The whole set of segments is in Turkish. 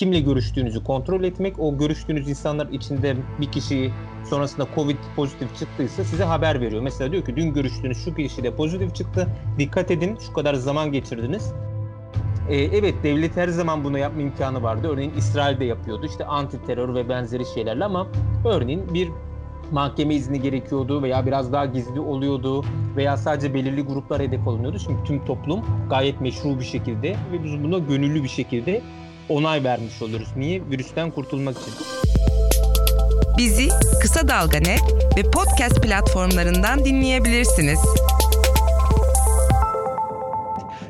kimle görüştüğünüzü kontrol etmek, o görüştüğünüz insanlar içinde bir kişi sonrasında Covid pozitif çıktıysa size haber veriyor. Mesela diyor ki dün görüştüğünüz şu kişi de pozitif çıktı. Dikkat edin şu kadar zaman geçirdiniz. Ee, evet devlet her zaman bunu yapma imkanı vardı. Örneğin İsrail de yapıyordu. İşte anti terör ve benzeri şeylerle ama örneğin bir mahkeme izni gerekiyordu veya biraz daha gizli oluyordu veya sadece belirli gruplar hedef alınıyordu. Şimdi tüm toplum gayet meşru bir şekilde ve biz buna gönüllü bir şekilde onay vermiş oluyoruz. Niye? Virüsten kurtulmak için. Bizi Kısa Dalga Net ve podcast platformlarından dinleyebilirsiniz.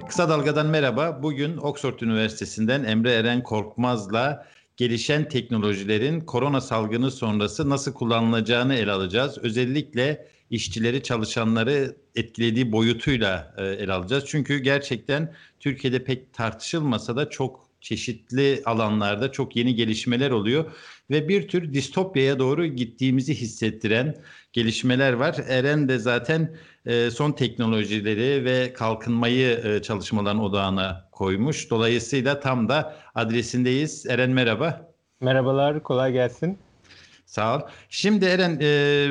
Kısa Dalga'dan merhaba. Bugün Oxford Üniversitesi'nden Emre Eren Korkmaz'la gelişen teknolojilerin korona salgını sonrası nasıl kullanılacağını ele alacağız. Özellikle işçileri, çalışanları etkilediği boyutuyla e, ele alacağız. Çünkü gerçekten Türkiye'de pek tartışılmasa da çok çeşitli alanlarda çok yeni gelişmeler oluyor ve bir tür distopyaya doğru gittiğimizi hissettiren gelişmeler var. Eren de zaten e, son teknolojileri ve kalkınmayı e, çalışmaların odağına koymuş. Dolayısıyla tam da adresindeyiz. Eren merhaba. Merhabalar, kolay gelsin. Sağ ol. Şimdi Eren, e,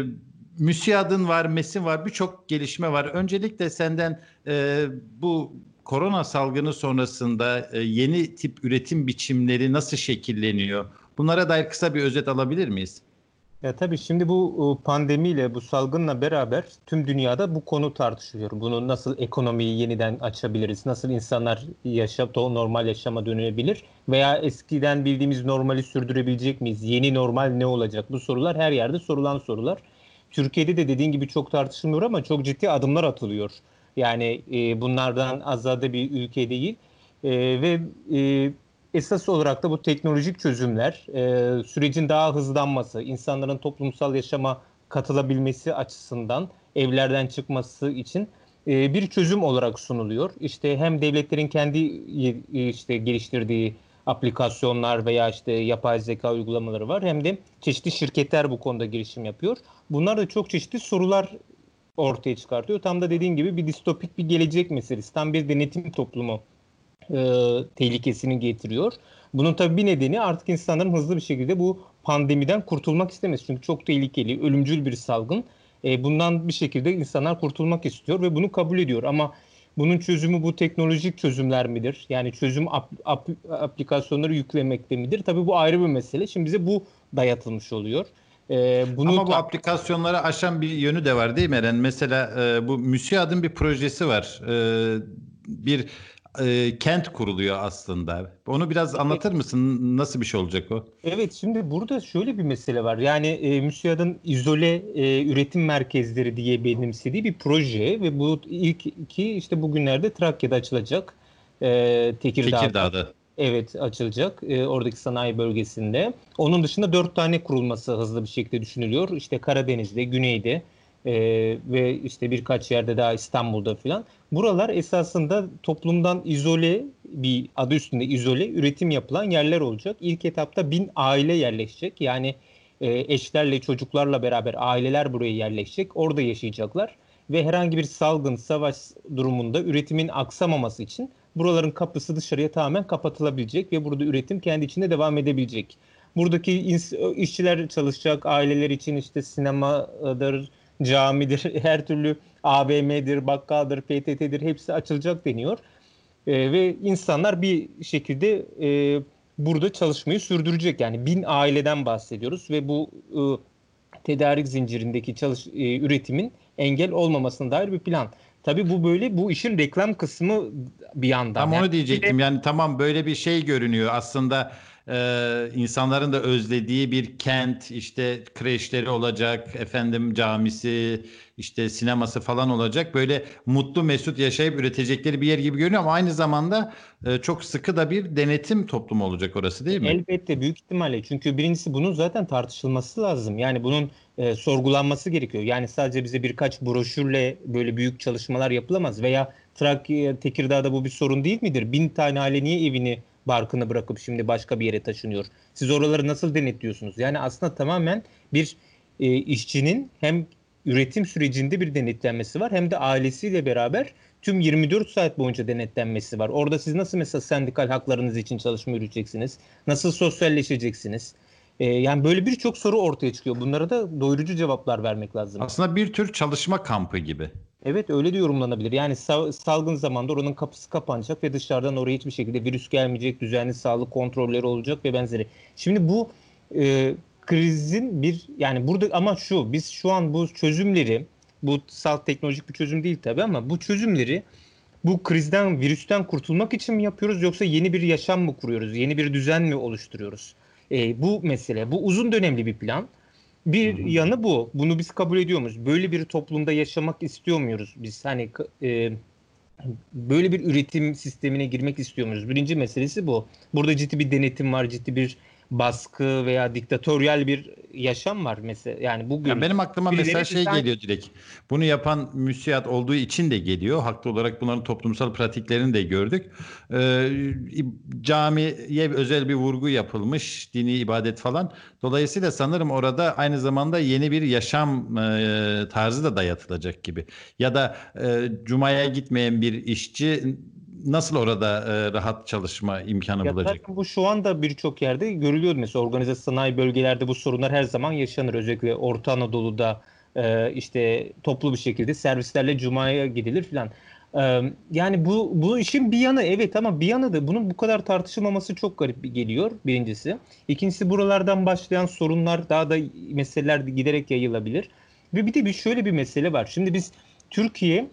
MÜSİAD'ın var, MES'in var, birçok gelişme var. Öncelikle senden e, bu korona salgını sonrasında e, yeni tip üretim biçimleri nasıl şekilleniyor? Bunlara dair kısa bir özet alabilir miyiz? Ya tabii şimdi bu pandemiyle, bu salgınla beraber tüm dünyada bu konu tartışılıyor. Bunu nasıl ekonomiyi yeniden açabiliriz, nasıl insanlar yaşam, normal yaşama dönebilir veya eskiden bildiğimiz normali sürdürebilecek miyiz? Yeni normal ne olacak? Bu sorular her yerde sorulan sorular. Türkiye'de de dediğin gibi çok tartışılmıyor ama çok ciddi adımlar atılıyor. Yani e, bunlardan azade bir ülke değil. E, ve e, esas olarak da bu teknolojik çözümler, e, sürecin daha hızlanması, insanların toplumsal yaşama katılabilmesi açısından evlerden çıkması için e, bir çözüm olarak sunuluyor. İşte hem devletlerin kendi işte geliştirdiği aplikasyonlar veya işte yapay zeka uygulamaları var hem de çeşitli şirketler bu konuda girişim yapıyor. Bunlar da çok çeşitli sorular ortaya çıkartıyor. Tam da dediğin gibi bir distopik bir gelecek meselesi. Tam bir denetim toplumu e, tehlikesini getiriyor. Bunun tabii bir nedeni artık insanların hızlı bir şekilde bu pandemiden kurtulmak istemesi. Çünkü çok tehlikeli, ölümcül bir salgın. E, bundan bir şekilde insanlar kurtulmak istiyor ve bunu kabul ediyor. Ama bunun çözümü bu teknolojik çözümler midir? Yani çözüm ap, ap, aplikasyonları yüklemekte midir? Tabii bu ayrı bir mesele. Şimdi bize bu dayatılmış oluyor. Ee, bunu Ama bu aplikasyonları aşan bir yönü de var değil mi Eren? Mesela e, bu MÜSİAD'ın bir projesi var. E, bir e, kent kuruluyor aslında. Onu biraz anlatır mısın? Nasıl bir şey olacak o? Evet şimdi burada şöyle bir mesele var. Yani e, MÜSİAD'ın izole e, üretim merkezleri diye benimsediği bir proje ve bu ilk iki işte bugünlerde Trakya'da açılacak. E, Tekirdağ'da. Tekirdağ'da. Evet açılacak e, oradaki sanayi bölgesinde. Onun dışında dört tane kurulması hızlı bir şekilde düşünülüyor. İşte Karadeniz'de, Güney'de e, ve işte birkaç yerde daha İstanbul'da falan. Buralar esasında toplumdan izole bir adı üstünde izole üretim yapılan yerler olacak. İlk etapta bin aile yerleşecek. Yani e, eşlerle çocuklarla beraber aileler buraya yerleşecek. Orada yaşayacaklar. Ve herhangi bir salgın, savaş durumunda üretimin aksamaması için buraların kapısı dışarıya tamamen kapatılabilecek ve burada üretim kendi içinde devam edebilecek. Buradaki işçiler çalışacak, aileler için işte sinemadır, camidir, her türlü AVM'dir, bakkaldır, PTT'dir hepsi açılacak deniyor. E, ve insanlar bir şekilde e, burada çalışmayı sürdürecek. Yani bin aileden bahsediyoruz ve bu e, tedarik zincirindeki çalış e, üretimin engel olmamasına dair bir plan. Tabii bu böyle bu işin reklam kısmı bir yandan. Tam yani, onu diyecektim. Yani tamam böyle bir şey görünüyor. Aslında e, insanların da özlediği bir kent işte kreşleri olacak efendim camisi işte sineması falan olacak böyle mutlu mesut yaşayıp üretecekleri bir yer gibi görünüyor ama aynı zamanda e, çok sıkı da bir denetim toplumu olacak orası değil mi? Elbette büyük ihtimalle çünkü birincisi bunun zaten tartışılması lazım yani bunun e, sorgulanması gerekiyor yani sadece bize birkaç broşürle böyle büyük çalışmalar yapılamaz veya Trakya Tekirdağ'da bu bir sorun değil midir? Bin tane aile niye evini barkını bırakıp şimdi başka bir yere taşınıyor. Siz oraları nasıl denetliyorsunuz? Yani aslında tamamen bir e, işçinin hem üretim sürecinde bir denetlenmesi var hem de ailesiyle beraber tüm 24 saat boyunca denetlenmesi var. Orada siz nasıl mesela sendikal haklarınız için çalışma yürüteceksiniz? Nasıl sosyalleşeceksiniz? Ee, yani böyle birçok soru ortaya çıkıyor. Bunlara da doyurucu cevaplar vermek lazım. Aslında bir tür çalışma kampı gibi. Evet öyle de yorumlanabilir. Yani salgın zamanda oranın kapısı kapanacak ve dışarıdan oraya hiçbir şekilde virüs gelmeyecek, düzenli sağlık kontrolleri olacak ve benzeri. Şimdi bu e, krizin bir yani burada ama şu biz şu an bu çözümleri bu salt teknolojik bir çözüm değil tabii ama bu çözümleri bu krizden, virüsten kurtulmak için mi yapıyoruz yoksa yeni bir yaşam mı kuruyoruz? Yeni bir düzen mi oluşturuyoruz? E, bu mesele. Bu uzun dönemli bir plan. Bir Hı-hı. yanı bu. Bunu biz kabul ediyor muyuz? Böyle bir toplumda yaşamak istiyor muyuz? Biz hani e, böyle bir üretim sistemine girmek istiyor muyuz? Birinci meselesi bu. Burada ciddi bir denetim var, ciddi bir baskı veya diktatöryel bir yaşam var mesela. Yani bugün yani benim aklıma mesela şey sen... geliyor direkt. Bunu yapan müsiyat olduğu için de geliyor. Haklı olarak bunların toplumsal pratiklerini de gördük. Ee, camiye özel bir vurgu yapılmış, dini ibadet falan. Dolayısıyla sanırım orada aynı zamanda yeni bir yaşam e, tarzı da dayatılacak gibi. Ya da e, cumaya gitmeyen bir işçi nasıl orada e, rahat çalışma imkanı ya bulacak? Bu şu anda birçok yerde görülüyor. Mesela organize sanayi bölgelerde bu sorunlar her zaman yaşanır. Özellikle Orta Anadolu'da e, işte toplu bir şekilde servislerle Cuma'ya gidilir filan. E, yani bu bu işin bir yanı evet ama bir yanı da bunun bu kadar tartışılmaması çok garip geliyor birincisi. İkincisi buralardan başlayan sorunlar daha da meseleler giderek yayılabilir. Ve bir de bir şöyle bir mesele var. Şimdi biz Türkiye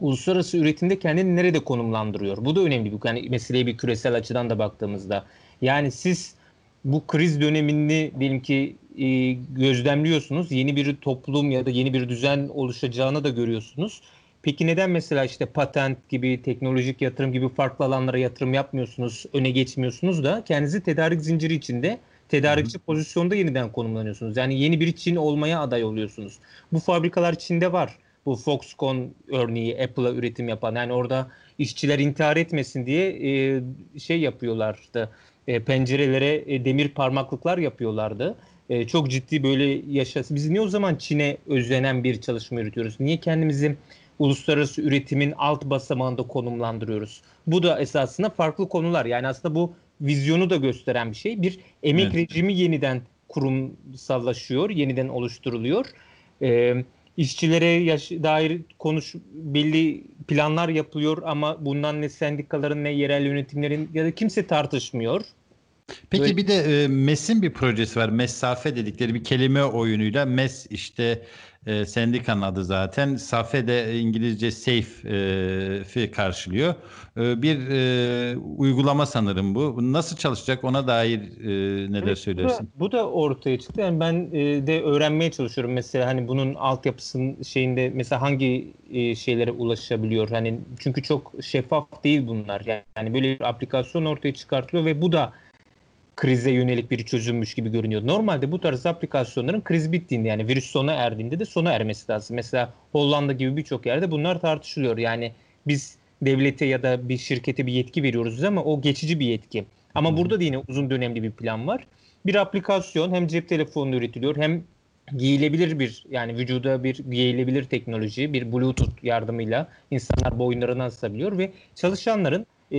uluslararası üretimde kendini nerede konumlandırıyor? Bu da önemli. Bu yani meseleye bir küresel açıdan da baktığımızda. Yani siz bu kriz dönemini diyelim ki e, gözlemliyorsunuz. Yeni bir toplum ya da yeni bir düzen oluşacağını da görüyorsunuz. Peki neden mesela işte patent gibi, teknolojik yatırım gibi farklı alanlara yatırım yapmıyorsunuz, öne geçmiyorsunuz da kendinizi tedarik zinciri içinde tedarikçi pozisyonda yeniden konumlanıyorsunuz. Yani yeni bir Çin olmaya aday oluyorsunuz. Bu fabrikalar Çin'de var bu Foxconn örneği Apple'a üretim yapan yani orada işçiler intihar etmesin diye e, şey yapıyorlardı. E, pencerelere e, demir parmaklıklar yapıyorlardı. E, çok ciddi böyle yaşası. Biz niye o zaman Çin'e özlenen bir çalışma yürütüyoruz? Niye kendimizi uluslararası üretimin alt basamağında konumlandırıyoruz? Bu da esasında farklı konular. Yani aslında bu vizyonu da gösteren bir şey. Bir emek evet. rejimi yeniden kurumsallaşıyor, yeniden oluşturuluyor. Ee, işçilere yaş- dair konuş belli planlar yapılıyor ama bundan ne sendikaların ne yerel yönetimlerin ya da kimse tartışmıyor. Peki Böyle... bir de e, MES'in bir projesi var. Mesafe dedikleri bir kelime oyunuyla MES işte e, sendikanın adı zaten. Safe de İngilizce safe e, karşılıyor. E, bir e, uygulama sanırım bu. Nasıl çalışacak ona dair e, neler evet, söylersin? Bu da, bu da ortaya çıktı. Yani ben e, de öğrenmeye çalışıyorum. Mesela hani bunun altyapısının şeyinde mesela hangi e, şeylere ulaşabiliyor? Hani çünkü çok şeffaf değil bunlar. Yani böyle bir aplikasyon ortaya çıkartılıyor ve bu da krize yönelik bir çözümmüş gibi görünüyor. Normalde bu tarz aplikasyonların kriz bittiğinde yani virüs sona erdiğinde de sona ermesi lazım. Mesela Hollanda gibi birçok yerde bunlar tartışılıyor. Yani biz devlete ya da bir şirkete bir yetki veriyoruz ama o geçici bir yetki. Ama hmm. burada da yine uzun dönemli bir plan var. Bir aplikasyon hem cep telefonunda üretiliyor hem giyilebilir bir yani vücuda bir giyilebilir teknoloji bir bluetooth yardımıyla insanlar boyunlarına asabiliyor ve çalışanların e,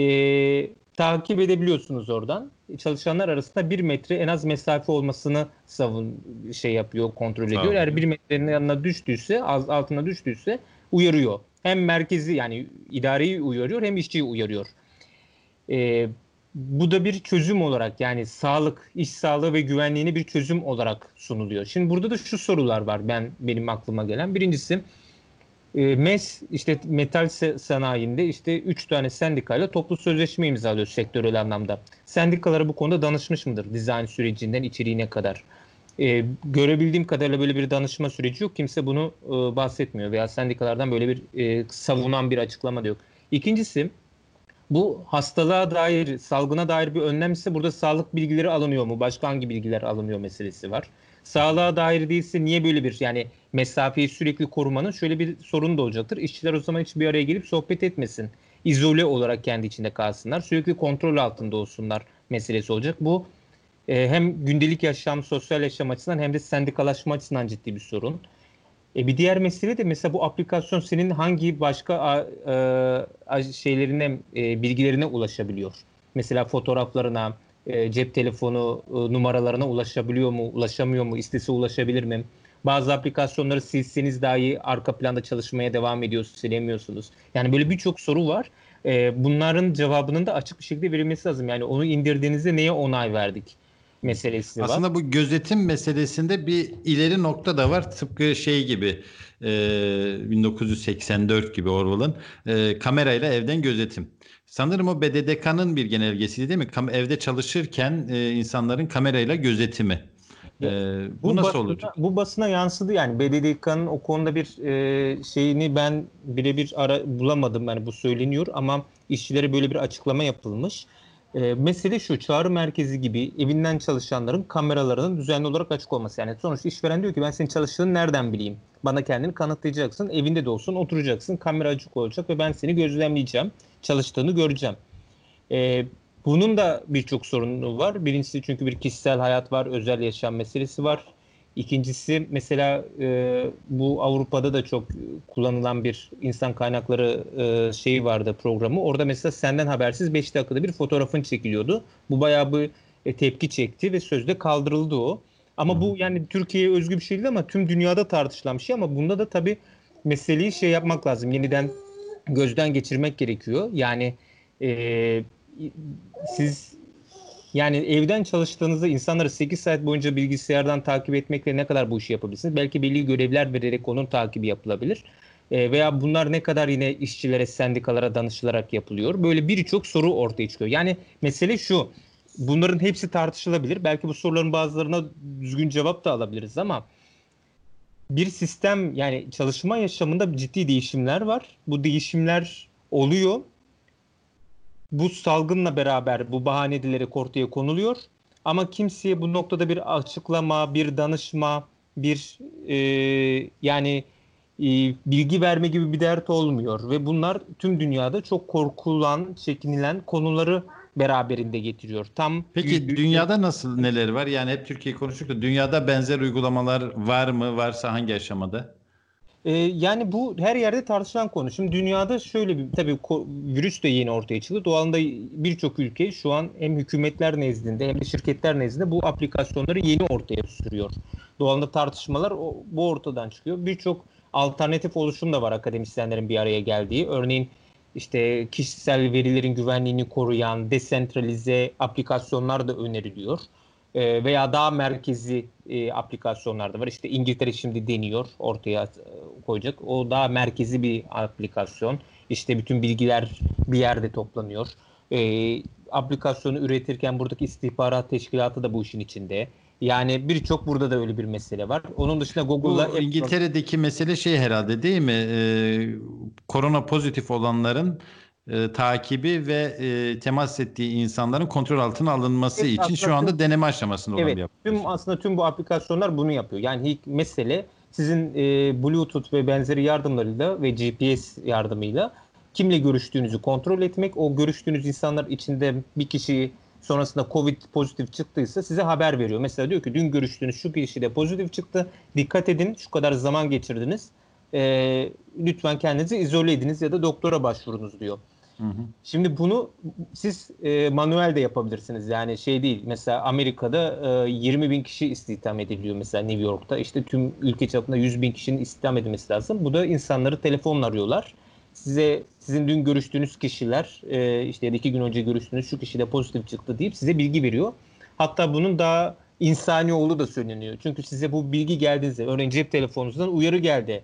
takip edebiliyorsunuz oradan. Çalışanlar arasında bir metre en az mesafe olmasını savun şey yapıyor, kontrol ediyor. Eğer bir metrenin yanına düştüyse, az altına düştüyse uyarıyor. Hem merkezi yani idareyi uyarıyor hem işçiyi uyarıyor. Ee, bu da bir çözüm olarak yani sağlık, iş sağlığı ve güvenliğine bir çözüm olarak sunuluyor. Şimdi burada da şu sorular var ben benim aklıma gelen. Birincisi e, MES işte metal sanayinde işte 3 tane sendikayla toplu sözleşme imzalıyor sektörel anlamda. Sendikalara bu konuda danışmış mıdır dizayn sürecinden içeriğine kadar? E, görebildiğim kadarıyla böyle bir danışma süreci yok. Kimse bunu e, bahsetmiyor veya sendikalardan böyle bir e, savunan bir açıklama da yok. İkincisi bu hastalığa dair, salgına dair bir önlem ise burada sağlık bilgileri alınıyor mu? Başka hangi bilgiler alınıyor meselesi var. Sağlığa dair değilse niye böyle bir yani mesafeyi sürekli korumanın şöyle bir sorun da olacaktır. İşçiler o zaman hiç bir araya gelip sohbet etmesin. İzole olarak kendi içinde kalsınlar. Sürekli kontrol altında olsunlar meselesi olacak. Bu e, hem gündelik yaşam, sosyal yaşam açısından hem de sendikalaşma açısından ciddi bir sorun. E bir diğer mesele de mesela bu aplikasyon senin hangi başka e, şeylerine, e, bilgilerine ulaşabiliyor? Mesela fotoğraflarına, e, cep telefonu e, numaralarına ulaşabiliyor mu, ulaşamıyor mu, istese ulaşabilir mi? Bazı aplikasyonları silseniz dahi arka planda çalışmaya devam ediyor, silemiyorsunuz. Yani böyle birçok soru var. E, bunların cevabının da açık bir şekilde verilmesi lazım. Yani onu indirdiğinizde neye onay verdik? Meselesi var. Aslında bu gözetim meselesinde bir ileri nokta da var. Tıpkı şey gibi e, 1984 gibi Orwell'ın e, kamerayla evden gözetim. Sanırım o BDDK'nın bir genelgesiydi değil mi? Kam evde çalışırken e, insanların kamerayla gözetimi. Ee, bu, bu nasıl basına, olacak? Bu basına yansıdı yani BDDK'nın o konuda bir e, şeyini ben birebir ara bulamadım yani bu söyleniyor ama işçilere böyle bir açıklama yapılmış. E, mesele şu çağrı merkezi gibi evinden çalışanların kameralarının düzenli olarak açık olması. Yani sonuçta işveren diyor ki ben senin çalıştığını nereden bileyim? Bana kendini kanıtlayacaksın. Evinde de olsun oturacaksın. Kamera açık olacak ve ben seni gözlemleyeceğim. Çalıştığını göreceğim. E, bunun da birçok sorunu var. Birincisi çünkü bir kişisel hayat var, özel yaşam meselesi var. İkincisi mesela e, bu Avrupa'da da çok kullanılan bir insan kaynakları e, şeyi vardı programı. Orada mesela senden habersiz 5 dakikada bir fotoğrafın çekiliyordu. Bu bayağı bir e, tepki çekti ve sözde kaldırıldı o. Ama bu yani Türkiye'ye özgü bir şey değil ama tüm dünyada tartışılan bir şey ama bunda da tabii meseleyi şey yapmak lazım. Yeniden gözden geçirmek gerekiyor. Yani e, siz yani evden çalıştığınızda insanları 8 saat boyunca bilgisayardan takip etmekle ne kadar bu işi yapabilirsiniz? Belki belli görevler vererek onun takibi yapılabilir. E, veya bunlar ne kadar yine işçilere, sendikalara danışılarak yapılıyor? Böyle birçok soru ortaya çıkıyor. Yani mesele şu. Bunların hepsi tartışılabilir. Belki bu soruların bazılarına düzgün cevap da alabiliriz ama bir sistem yani çalışma yaşamında ciddi değişimler var. Bu değişimler oluyor bu salgınla beraber bu bahane edilerek ortaya konuluyor. Ama kimseye bu noktada bir açıklama, bir danışma, bir e, yani e, bilgi verme gibi bir dert olmuyor. Ve bunlar tüm dünyada çok korkulan, çekinilen konuları beraberinde getiriyor. Tam Peki dünyada nasıl neler var? Yani hep Türkiye konuştuk da dünyada benzer uygulamalar var mı? Varsa hangi aşamada? Ee, yani bu her yerde tartışılan konu. Şimdi dünyada şöyle bir tabii virüs de yeni ortaya çıktı. Doğalında birçok ülke şu an hem hükümetler nezdinde hem de şirketler nezdinde bu aplikasyonları yeni ortaya sürüyor. Doğalında tartışmalar bu ortadan çıkıyor. Birçok alternatif oluşum da var akademisyenlerin bir araya geldiği. Örneğin işte kişisel verilerin güvenliğini koruyan desentralize aplikasyonlar da öneriliyor. Ee, veya daha merkezi e, aplikasyonlar da var. İşte İngiltere şimdi deniyor ortaya e, koyacak. O daha merkezi bir aplikasyon. İşte bütün bilgiler bir yerde toplanıyor. E, aplikasyonu üretirken buradaki istihbarat teşkilatı da bu işin içinde. Yani birçok burada da öyle bir mesele var. Onun dışında Google'la... İngiltere'deki mesele şey herhalde değil mi? Ee, korona pozitif olanların e, takibi ve e, temas ettiği insanların kontrol altına alınması evet, için şu anda tüm, deneme aşamasında olan evet, bir aplikasyon. Tüm, aslında tüm bu aplikasyonlar bunu yapıyor. Yani ilk mesele sizin e, Bluetooth ve benzeri yardımlarıyla ve GPS yardımıyla kimle görüştüğünüzü kontrol etmek. O görüştüğünüz insanlar içinde bir kişi sonrasında Covid pozitif çıktıysa size haber veriyor. Mesela diyor ki dün görüştüğünüz şu kişi de pozitif çıktı. Dikkat edin şu kadar zaman geçirdiniz. E, lütfen kendinizi izole ediniz ya da doktora başvurunuz diyor. Şimdi bunu siz e, manuel de yapabilirsiniz. Yani şey değil. Mesela Amerika'da e, 20 bin kişi istihdam ediliyor mesela New York'ta. İşte tüm ülke çapında 100 bin kişinin istihdam edilmesi lazım. Bu da insanları telefonla arıyorlar. Size sizin dün görüştüğünüz kişiler e, işte ya da iki gün önce görüştüğünüz şu kişi de pozitif çıktı deyip size bilgi veriyor. Hatta bunun daha insani olduğu da söyleniyor. Çünkü size bu bilgi geldiğinizde örneğin cep telefonunuzdan uyarı geldi.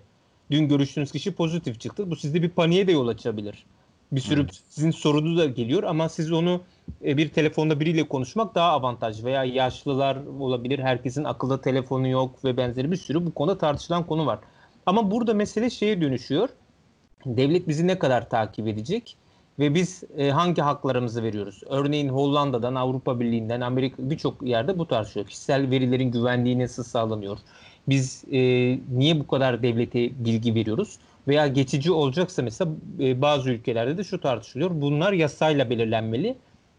Dün görüştüğünüz kişi pozitif çıktı. Bu sizde bir paniğe de yol açabilir bir sürü evet. sizin sorunuz da geliyor ama siz onu e, bir telefonda biriyle konuşmak daha avantaj veya yaşlılar olabilir. Herkesin akılda telefonu yok ve benzeri bir sürü bu konuda tartışılan konu var. Ama burada mesele şeye dönüşüyor. Devlet bizi ne kadar takip edecek ve biz e, hangi haklarımızı veriyoruz? Örneğin Hollanda'dan, Avrupa Birliği'nden, Amerika birçok yerde bu tartışılıyor. Kişisel verilerin güvenliği nasıl sağlanıyor? Biz e, niye bu kadar devlete bilgi veriyoruz? Veya geçici olacaksa mesela e, bazı ülkelerde de şu tartışılıyor. Bunlar yasayla belirlenmeli.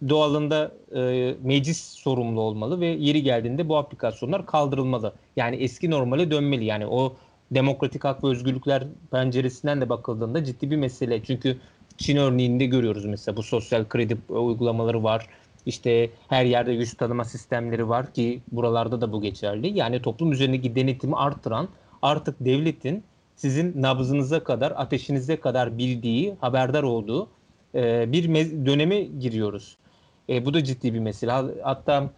Doğalında e, meclis sorumlu olmalı ve yeri geldiğinde bu aplikasyonlar kaldırılmalı. Yani eski normale dönmeli. Yani o demokratik hak ve özgürlükler penceresinden de bakıldığında ciddi bir mesele. Çünkü Çin örneğinde görüyoruz mesela bu sosyal kredi uygulamaları var. İşte her yerde yüz tanıma sistemleri var ki buralarda da bu geçerli. Yani toplum üzerindeki denetimi arttıran artık devletin sizin nabzınıza kadar, ateşinize kadar bildiği, haberdar olduğu e, bir döneme giriyoruz. E, bu da ciddi bir mesele. Hatta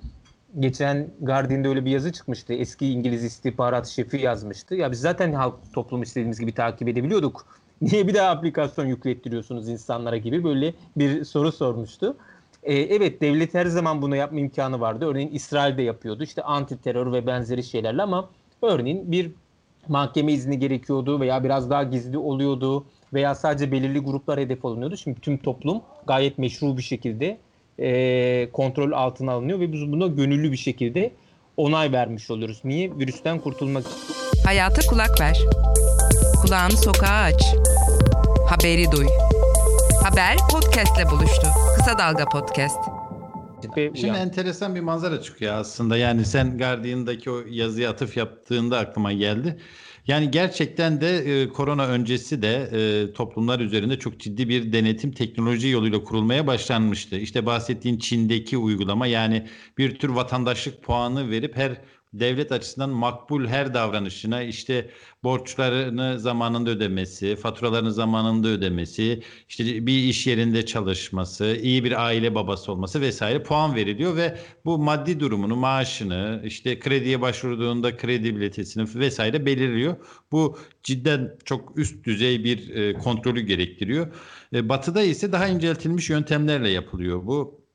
geçen Guardian'da öyle bir yazı çıkmıştı. Eski İngiliz istihbarat şefi yazmıştı. Ya biz zaten halk toplumu istediğimiz gibi takip edebiliyorduk. Niye bir daha aplikasyon yüklettiriyorsunuz insanlara gibi böyle bir soru sormuştu. Ee, evet devlet her zaman bunu yapma imkanı vardı. Örneğin İsrail de yapıyordu. İşte anti terör ve benzeri şeylerle ama örneğin bir mahkeme izni gerekiyordu veya biraz daha gizli oluyordu veya sadece belirli gruplar hedef alınıyordu. Şimdi tüm toplum gayet meşru bir şekilde e, kontrol altına alınıyor ve biz buna gönüllü bir şekilde onay vermiş oluyoruz. Niye? Virüsten kurtulmak için. Hayata kulak ver. Kulağını sokağa aç. Haberi duy. Haber podcastle buluştu. Kısa Dalga Podcast. Şimdi enteresan bir manzara çıkıyor aslında. Yani sen Guardian'daki o yazıya atıf yaptığında aklıma geldi. Yani gerçekten de e, korona öncesi de e, toplumlar üzerinde çok ciddi bir denetim teknoloji yoluyla kurulmaya başlanmıştı. İşte bahsettiğin Çin'deki uygulama yani bir tür vatandaşlık puanı verip her devlet açısından makbul her davranışına işte borçlarını zamanında ödemesi, faturalarını zamanında ödemesi, işte bir iş yerinde çalışması, iyi bir aile babası olması vesaire puan veriliyor ve bu maddi durumunu, maaşını, işte krediye başvurduğunda kredi biletesini vesaire belirliyor. Bu cidden çok üst düzey bir e, kontrolü gerektiriyor. E, batı'da ise daha inceltilmiş yöntemlerle yapılıyor bu.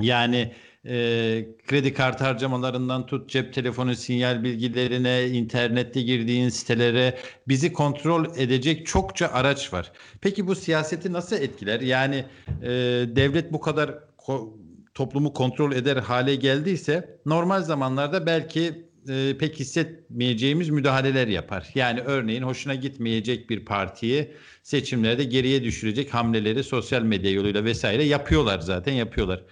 Yani e, kredi kartı harcamalarından tut cep telefonu sinyal bilgilerine, internette girdiğin sitelere bizi kontrol edecek çokça araç var. Peki bu siyaseti nasıl etkiler? Yani e, devlet bu kadar ko- toplumu kontrol eder hale geldiyse normal zamanlarda belki e, pek hissetmeyeceğimiz müdahaleler yapar. Yani örneğin hoşuna gitmeyecek bir partiyi seçimlerde geriye düşürecek hamleleri sosyal medya yoluyla vesaire yapıyorlar zaten yapıyorlar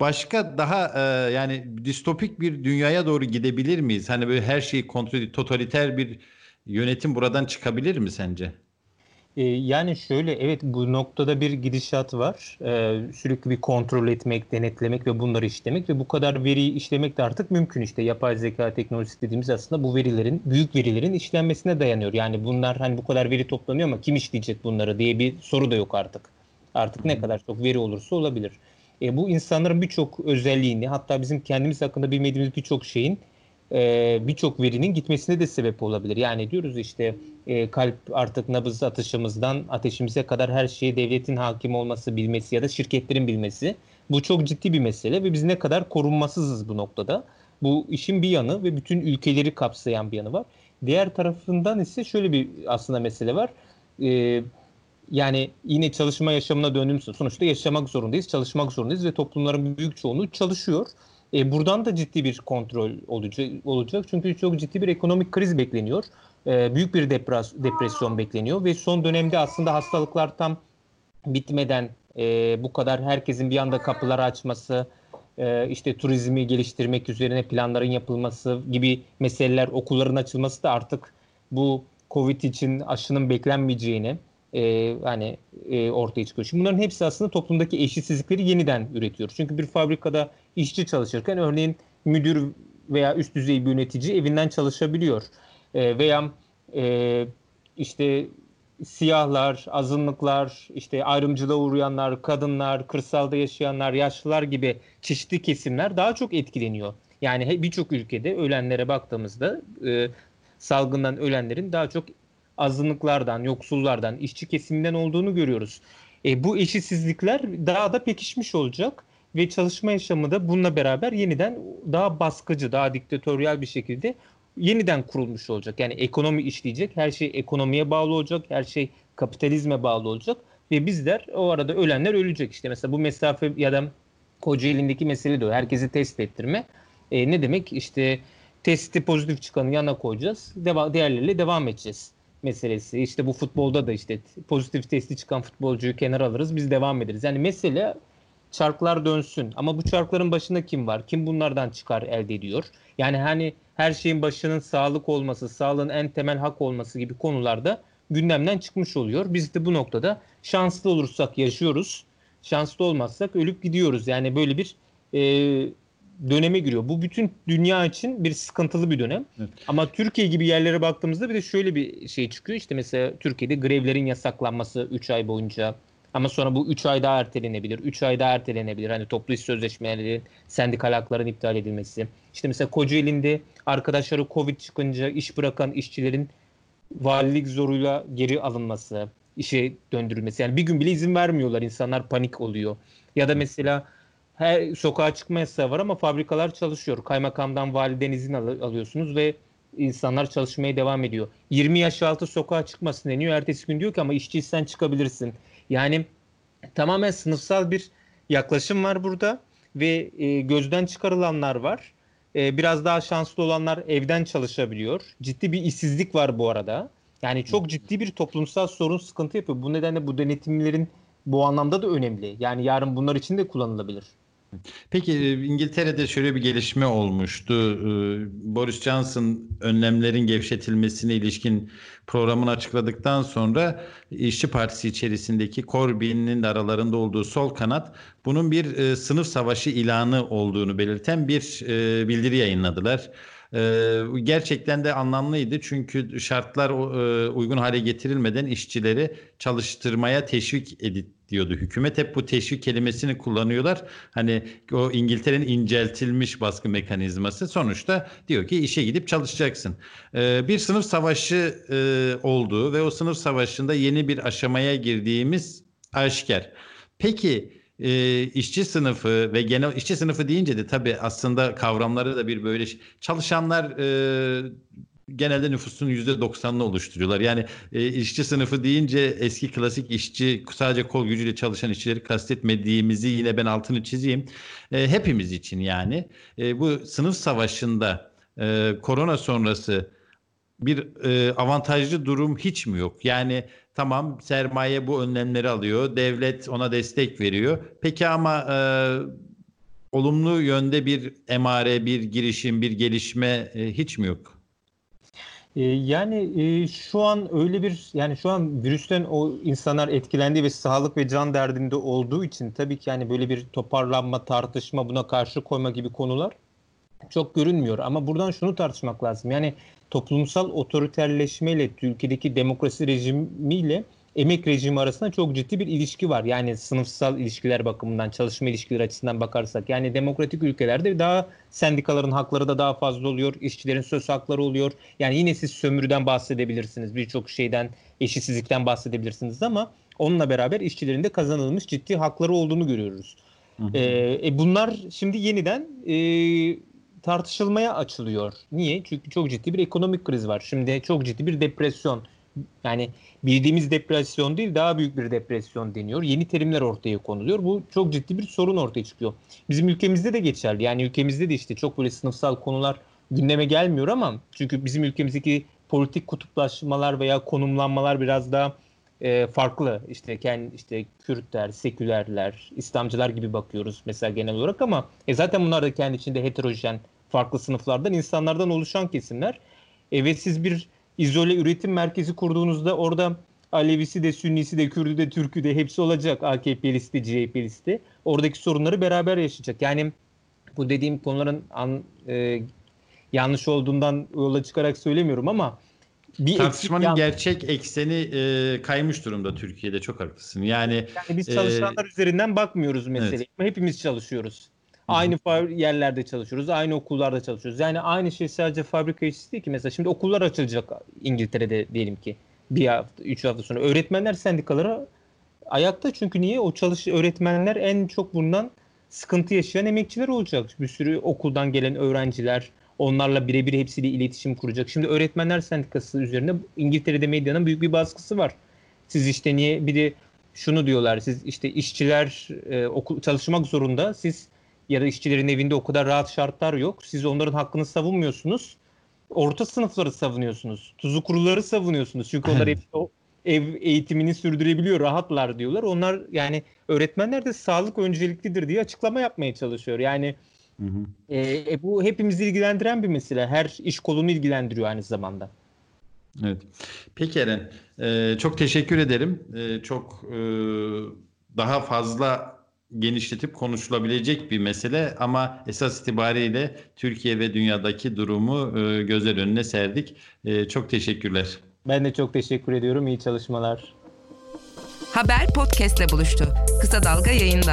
başka daha e, yani distopik bir dünyaya doğru gidebilir miyiz? Hani böyle her şeyi kontrol totaliter bir yönetim buradan çıkabilir mi sence? E, yani şöyle evet bu noktada bir gidişat var. Ee, sürekli bir kontrol etmek, denetlemek ve bunları işlemek ve bu kadar veriyi işlemek de artık mümkün işte. Yapay zeka teknolojisi dediğimiz aslında bu verilerin, büyük verilerin işlenmesine dayanıyor. Yani bunlar hani bu kadar veri toplanıyor ama kim işleyecek bunları diye bir soru da yok artık. Artık ne kadar çok veri olursa olabilir. E, bu insanların birçok özelliğini hatta bizim kendimiz hakkında bilmediğimiz birçok şeyin e, birçok verinin gitmesine de sebep olabilir. Yani diyoruz işte e, kalp artık nabız atışımızdan ateşimize kadar her şeyi devletin hakim olması bilmesi ya da şirketlerin bilmesi. Bu çok ciddi bir mesele ve biz ne kadar korunmasızız bu noktada. Bu işin bir yanı ve bütün ülkeleri kapsayan bir yanı var. Diğer tarafından ise şöyle bir aslında mesele var. Ee, yani yine çalışma yaşamına döndüğümüzde sonuçta yaşamak zorundayız, çalışmak zorundayız ve toplumların büyük çoğunluğu çalışıyor. E, buradan da ciddi bir kontrol olacak, olacak. çünkü çok ciddi bir ekonomik kriz bekleniyor. E, büyük bir depres, depresyon bekleniyor ve son dönemde aslında hastalıklar tam bitmeden e, bu kadar herkesin bir anda kapıları açması, e, işte turizmi geliştirmek üzerine planların yapılması gibi meseleler, okulların açılması da artık bu Covid için aşının beklenmeyeceğini, e, hani e, ortaya çıkıyor. Şimdi bunların hepsi aslında toplumdaki eşitsizlikleri yeniden üretiyor. Çünkü bir fabrikada işçi çalışırken örneğin müdür veya üst düzey bir yönetici evinden çalışabiliyor. E, veya e, işte siyahlar, azınlıklar, işte ayrımcılığa uğrayanlar, kadınlar, kırsalda yaşayanlar, yaşlılar gibi çeşitli kesimler daha çok etkileniyor. Yani birçok ülkede ölenlere baktığımızda e, salgından ölenlerin daha çok azınlıklardan, yoksullardan, işçi kesiminden olduğunu görüyoruz. E, bu eşitsizlikler daha da pekişmiş olacak ve çalışma yaşamı da bununla beraber yeniden daha baskıcı, daha diktatöryel bir şekilde yeniden kurulmuş olacak. Yani ekonomi işleyecek, her şey ekonomiye bağlı olacak, her şey kapitalizme bağlı olacak ve bizler o arada ölenler ölecek. İşte mesela bu mesafe ya da Kocaeli'ndeki mesele de o. Herkesi test ettirme. E, ne demek? İşte testi pozitif çıkanı yana koyacağız. Deva diğerleriyle devam edeceğiz meselesi. İşte bu futbolda da işte pozitif testi çıkan futbolcuyu kenara alırız biz devam ederiz. Yani mesele çarklar dönsün. Ama bu çarkların başında kim var? Kim bunlardan çıkar elde ediyor? Yani hani her şeyin başının sağlık olması, sağlığın en temel hak olması gibi konularda gündemden çıkmış oluyor. Biz de bu noktada şanslı olursak yaşıyoruz. Şanslı olmazsak ölüp gidiyoruz. Yani böyle bir e, döneme giriyor. Bu bütün dünya için bir sıkıntılı bir dönem. Evet. Ama Türkiye gibi yerlere baktığımızda bir de şöyle bir şey çıkıyor. İşte mesela Türkiye'de grevlerin yasaklanması 3 ay boyunca ama sonra bu 3 ay daha ertelenebilir. 3 ay daha ertelenebilir. Hani toplu iş sözleşmeleri, sendikal hakların iptal edilmesi. İşte mesela Kocaeli'nde arkadaşları Covid çıkınca iş bırakan işçilerin valilik zoruyla geri alınması, işe döndürülmesi. Yani bir gün bile izin vermiyorlar. İnsanlar panik oluyor. Ya da mesela her sokağa çıkma yasağı var ama fabrikalar çalışıyor. Kaymakamdan validen izin al- alıyorsunuz ve insanlar çalışmaya devam ediyor. 20 yaş altı sokağa çıkmasın deniyor. Ertesi gün diyor ki ama işçiysen çıkabilirsin. Yani tamamen sınıfsal bir yaklaşım var burada ve e, gözden çıkarılanlar var. E, biraz daha şanslı olanlar evden çalışabiliyor. Ciddi bir işsizlik var bu arada. Yani çok ciddi bir toplumsal sorun sıkıntı yapıyor. Bu nedenle bu denetimlerin bu anlamda da önemli. Yani yarın bunlar için de kullanılabilir. Peki e, İngiltere'de şöyle bir gelişme olmuştu. E, Boris Johnson önlemlerin gevşetilmesine ilişkin programını açıkladıktan sonra İşçi Partisi içerisindeki Corbyn'in aralarında olduğu sol kanat bunun bir e, sınıf savaşı ilanı olduğunu belirten bir bildiri yayınladılar. Gerçekten de anlamlıydı çünkü şartlar uygun hale getirilmeden işçileri çalıştırmaya teşvik edildi diyordu hükümet. Hep bu teşvik kelimesini kullanıyorlar. Hani o İngiltere'nin inceltilmiş baskı mekanizması sonuçta diyor ki işe gidip çalışacaksın. Ee, bir sınıf savaşı e, olduğu ve o sınıf savaşında yeni bir aşamaya girdiğimiz aşikar. Peki e, işçi sınıfı ve genel işçi sınıfı deyince de tabii aslında kavramları da bir böyle çalışanlar e, genelde nüfusun %90'ını oluşturuyorlar. Yani e, işçi sınıfı deyince eski klasik işçi sadece kol gücüyle çalışan işçileri kastetmediğimizi yine ben altını çizeyim. E, hepimiz için yani e, bu sınıf savaşında e, korona sonrası bir e, avantajlı durum hiç mi yok? Yani tamam sermaye bu önlemleri alıyor, devlet ona destek veriyor. Peki ama e, olumlu yönde bir emare, bir girişim, bir gelişme e, hiç mi yok? Ee, yani e, şu an öyle bir yani şu an virüsten o insanlar etkilendi ve sağlık ve can derdinde olduğu için tabii ki yani böyle bir toparlanma, tartışma, buna karşı koyma gibi konular çok görünmüyor. Ama buradan şunu tartışmak lazım. Yani toplumsal otoriterleşmeyle Türkiye'deki demokrasi rejimiyle emek rejimi arasında çok ciddi bir ilişki var. Yani sınıfsal ilişkiler bakımından, çalışma ilişkileri açısından bakarsak. Yani demokratik ülkelerde daha sendikaların hakları da daha fazla oluyor. işçilerin söz hakları oluyor. Yani yine siz sömürüden bahsedebilirsiniz. Birçok şeyden, eşitsizlikten bahsedebilirsiniz ama onunla beraber işçilerin de kazanılmış ciddi hakları olduğunu görüyoruz. Hı hı. Ee, e, bunlar şimdi yeniden e, tartışılmaya açılıyor. Niye? Çünkü çok ciddi bir ekonomik kriz var. Şimdi çok ciddi bir depresyon, yani bildiğimiz depresyon değil daha büyük bir depresyon deniyor. Yeni terimler ortaya konuluyor. Bu çok ciddi bir sorun ortaya çıkıyor. Bizim ülkemizde de geçerli. Yani ülkemizde de işte çok böyle sınıfsal konular gündeme gelmiyor ama çünkü bizim ülkemizdeki politik kutuplaşmalar veya konumlanmalar biraz daha e, farklı. İşte kendi işte Kürtler, sekülerler, İslamcılar gibi bakıyoruz mesela genel olarak ama e, zaten bunlar da kendi içinde heterojen farklı sınıflardan insanlardan oluşan kesimler. E, ve siz bir izole üretim merkezi kurduğunuzda orada Alevisi de, Sünnisi de, Kürdü de, Türkü de hepsi olacak. AKP'lisi de, CHP'lisi de. Oradaki sorunları beraber yaşayacak. Yani bu dediğim konuların an, e, yanlış olduğundan yola çıkarak söylemiyorum ama bir tartışmanın yan... gerçek ekseni e, kaymış durumda Türkiye'de çok haklısın. Yani, yani biz çalışanlar e, üzerinden bakmıyoruz meseleye. Evet. Hepimiz çalışıyoruz. Aynı yerlerde çalışıyoruz, aynı okullarda çalışıyoruz. Yani aynı şey sadece fabrika işçisi değil ki. Mesela şimdi okullar açılacak İngiltere'de diyelim ki bir hafta, üç hafta sonra. Öğretmenler sendikaları ayakta çünkü niye? O çalış öğretmenler en çok bundan sıkıntı yaşayan emekçiler olacak. Bir sürü okuldan gelen öğrenciler, onlarla birebir hepsiyle iletişim kuracak. Şimdi öğretmenler sendikası üzerinde İngiltere'de medyanın büyük bir baskısı var. Siz işte niye bir de şunu diyorlar. Siz işte işçiler e, okul çalışmak zorunda. Siz ya da işçilerin evinde o kadar rahat şartlar yok. Siz onların hakkını savunmuyorsunuz. Orta sınıfları savunuyorsunuz. Tuzu kuruları savunuyorsunuz. Çünkü onlar hep o ev eğitimini sürdürebiliyor, rahatlar diyorlar. Onlar yani öğretmenler de sağlık önceliklidir diye açıklama yapmaya çalışıyor. Yani hı hı. E, e, bu hepimizi ilgilendiren bir mesele. Her iş kolunu ilgilendiriyor aynı zamanda. Evet. Peki Eren, e, çok teşekkür ederim. E, çok e, daha fazla genişletip konuşulabilecek bir mesele ama esas itibariyle Türkiye ve dünyadaki durumu e, gözler önüne serdik. E, çok teşekkürler. Ben de çok teşekkür ediyorum. İyi çalışmalar. Haber podcastle buluştu. Kısa Dalga yayında.